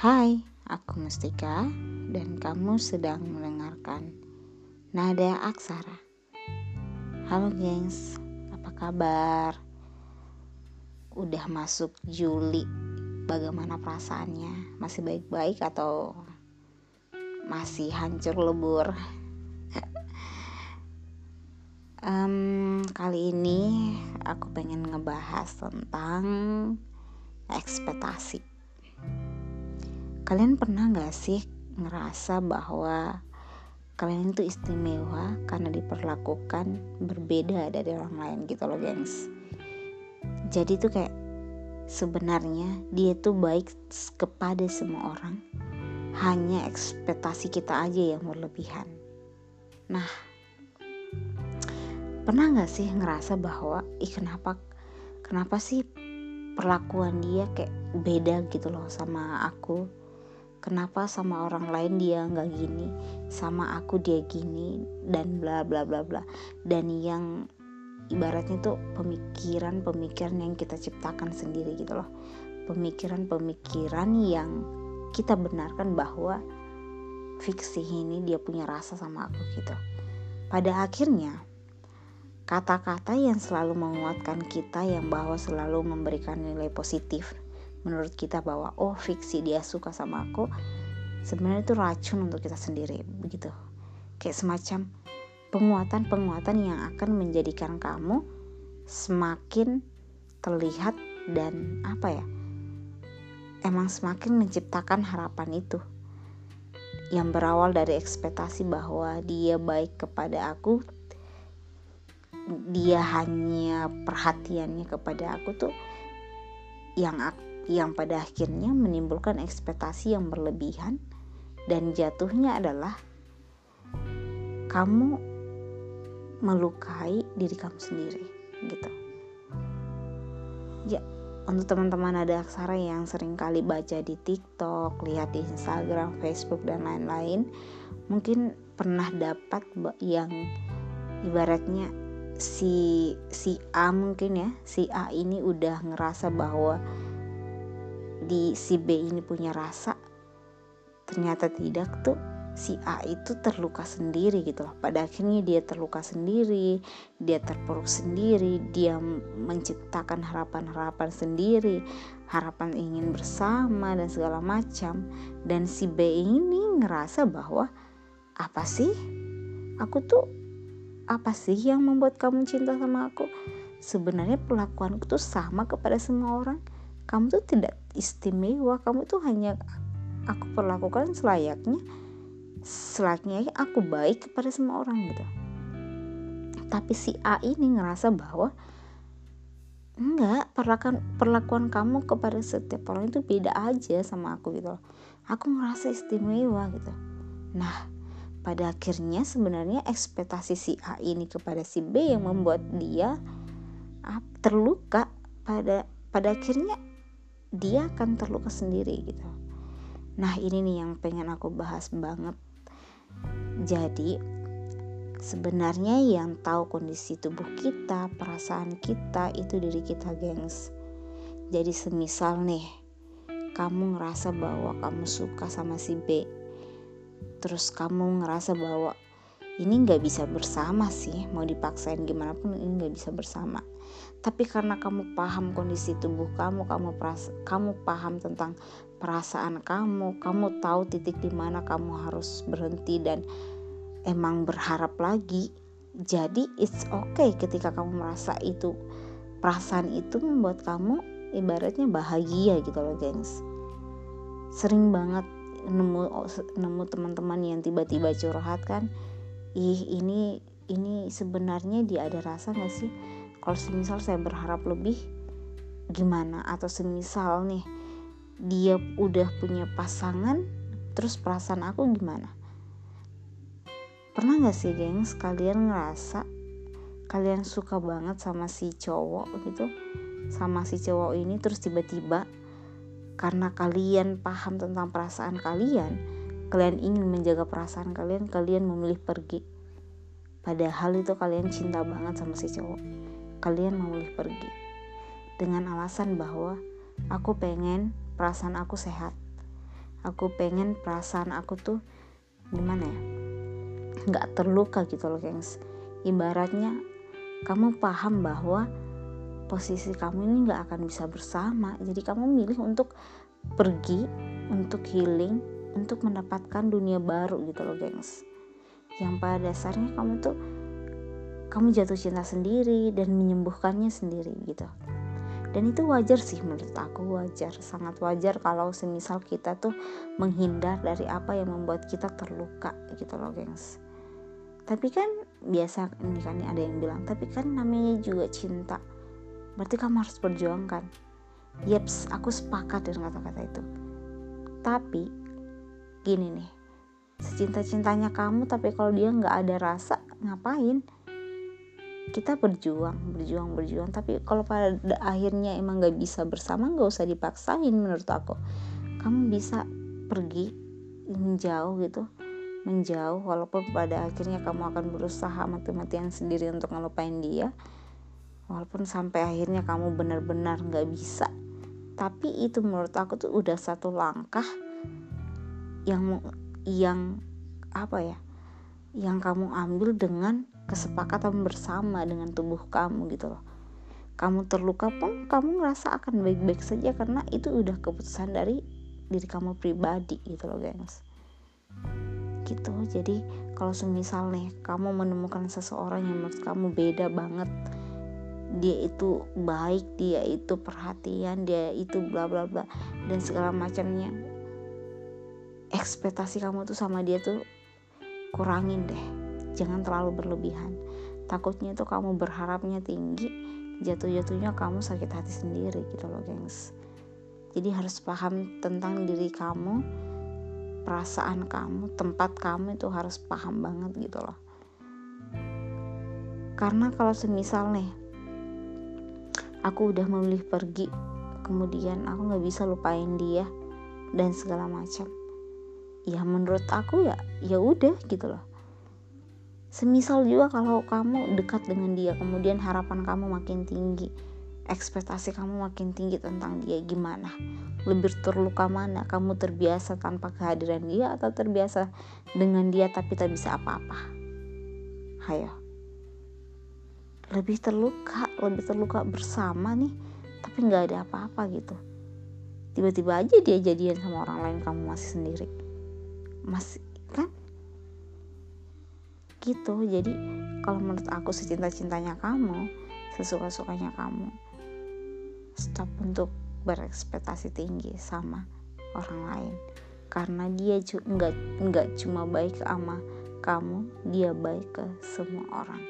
Hai, aku Mustika dan kamu sedang mendengarkan Nada Aksara. Halo gengs, apa kabar? Udah masuk Juli, bagaimana perasaannya? Masih baik-baik atau masih hancur lebur? um, kali ini aku pengen ngebahas tentang ekspektasi. Kalian pernah gak sih ngerasa bahwa kalian itu istimewa karena diperlakukan berbeda dari orang lain gitu loh gengs. Jadi tuh kayak sebenarnya dia tuh baik kepada semua orang. Hanya ekspektasi kita aja yang berlebihan. Nah, pernah gak sih ngerasa bahwa ih kenapa kenapa sih perlakuan dia kayak beda gitu loh sama aku kenapa sama orang lain dia nggak gini sama aku dia gini dan bla bla bla bla. Dan yang ibaratnya tuh pemikiran-pemikiran yang kita ciptakan sendiri gitu loh. Pemikiran-pemikiran yang kita benarkan bahwa fiksi ini dia punya rasa sama aku gitu. Pada akhirnya kata-kata yang selalu menguatkan kita yang bahwa selalu memberikan nilai positif menurut kita bahwa oh fiksi dia suka sama aku sebenarnya itu racun untuk kita sendiri begitu. Kayak semacam penguatan-penguatan yang akan menjadikan kamu semakin terlihat dan apa ya emang semakin menciptakan harapan itu. Yang berawal dari ekspektasi bahwa dia baik kepada aku dia hanya perhatiannya kepada aku tuh yang yang pada akhirnya menimbulkan ekspektasi yang berlebihan dan jatuhnya adalah kamu melukai diri kamu sendiri gitu. Ya untuk teman-teman ada aksara yang sering kali baca di TikTok, lihat di Instagram, Facebook dan lain-lain, mungkin pernah dapat yang ibaratnya si si A mungkin ya, si A ini udah ngerasa bahwa di si B ini punya rasa? Ternyata tidak tuh. Si A itu terluka sendiri gitu loh. Pada akhirnya dia terluka sendiri dia terpuruk sendiri dia menciptakan harapan-harapan sendiri harapan ingin bersama dan segala macam. Dan si B ini ngerasa bahwa apa sih? Aku tuh apa sih yang membuat kamu cinta sama aku? Sebenarnya perlakuanku tuh sama kepada semua orang. Kamu tuh tidak istimewa. Kamu tuh hanya aku perlakukan selayaknya selayaknya aku baik kepada semua orang gitu. Tapi si A ini ngerasa bahwa enggak perlakuan perlakuan kamu kepada setiap orang itu beda aja sama aku gitu aku ngerasa istimewa gitu. Nah pada akhirnya sebenarnya ekspektasi si A ini kepada si B yang membuat dia terluka pada pada akhirnya dia akan terluka sendiri gitu. Nah ini nih yang pengen aku bahas banget. Jadi sebenarnya yang tahu kondisi tubuh kita perasaan kita itu diri kita gengs. Jadi semisal nih kamu ngerasa bahwa kamu suka sama si B terus kamu ngerasa bahwa ini nggak bisa bersama sih. Mau dipaksain gimana pun ini nggak bisa bersama. Tapi karena kamu paham kondisi tubuh kamu kamu peras kamu paham tentang perasaan kamu kamu tahu titik di mana kamu harus berhenti dan emang berharap lagi jadi it's okay ketika kamu merasa itu perasaan itu membuat kamu ibaratnya bahagia gitu loh gengs. Sering banget nemu nemu teman-teman yang tiba-tiba curhat kan ih ini ini sebenarnya dia ada rasa gak sih? Kalau semisal saya berharap lebih gimana? Atau semisal nih dia udah punya pasangan terus perasaan aku gimana? Pernah gak sih gengs kalian ngerasa kalian suka banget sama si cowok gitu? Sama si cowok ini terus tiba-tiba karena kalian paham tentang perasaan kalian kalian ingin menjaga perasaan kalian kalian memilih pergi. Padahal itu kalian cinta banget sama si cowok. Kalian memilih pergi. Dengan alasan bahwa aku pengen perasaan aku sehat. aku pengen perasaan aku tuh gimana ya nggak terluka gitu loh gengs. Ibaratnya kamu paham bahwa posisi kamu ini nggak akan bisa bersama. Jadi kamu milih untuk pergi untuk healing untuk mendapatkan dunia baru gitu loh gengs. Yang pada dasarnya kamu tuh kamu jatuh cinta sendiri dan menyembuhkannya sendiri gitu. Dan itu wajar sih menurut aku wajar sangat wajar kalau semisal kita tuh menghindar dari apa yang membuat kita terluka gitu loh gengs. Tapi kan biasa ini kan ada yang bilang tapi kan namanya juga cinta. Berarti kamu harus perjuangkan. Yeps aku sepakat dengan kata-kata itu. Tapi gini nih secinta-cintanya kamu tapi kalau dia nggak ada rasa ngapain? Kita berjuang berjuang berjuang tapi kalau pada akhirnya emang nggak bisa bersama nggak usah dipaksain menurut aku. Kamu bisa pergi menjauh gitu menjauh walaupun pada akhirnya kamu akan berusaha mati-matian sendiri untuk ngelupain dia walaupun sampai akhirnya kamu benar-benar nggak bisa. Tapi itu menurut aku tuh udah satu langkah yang yang apa ya yang kamu ambil dengan kesepakatan bersama dengan tubuh kamu gitu loh. Kamu terluka pun kamu ngerasa akan baik-baik saja karena itu udah keputusan dari diri kamu pribadi gitu loh gengs. Gitu jadi kalau semisal nih kamu menemukan seseorang yang menurut kamu beda banget dia itu baik dia itu perhatian dia itu bla bla bla dan segala macamnya ekspektasi kamu tuh sama dia tuh kurangin deh. Jangan terlalu berlebihan. Takutnya itu kamu berharapnya tinggi jatuh-jatuhnya kamu sakit hati sendiri gitu loh gengs. Jadi harus paham tentang diri kamu perasaan kamu tempat kamu itu harus paham banget gitu loh. Karena kalau semisal nih aku udah memilih pergi kemudian aku nggak bisa lupain dia dan segala macam ya menurut aku ya ya udah gitu loh Semisal juga kalau kamu dekat dengan dia, kemudian harapan kamu makin tinggi, ekspektasi kamu makin tinggi tentang dia gimana? Lebih terluka mana? Kamu terbiasa tanpa kehadiran dia atau terbiasa dengan dia tapi tak bisa apa-apa? Hayo. Lebih terluka, lebih terluka bersama nih, tapi nggak ada apa-apa gitu. Tiba-tiba aja dia jadian sama orang lain, kamu masih sendiri. Masih kan? Gitu. Jadi kalau menurut aku secinta-cintanya kamu sesuka-sukanya kamu stop untuk berekspektasi tinggi sama orang lain. Karena dia nggak nggak cuma baik sama kamu dia baik ke semua orang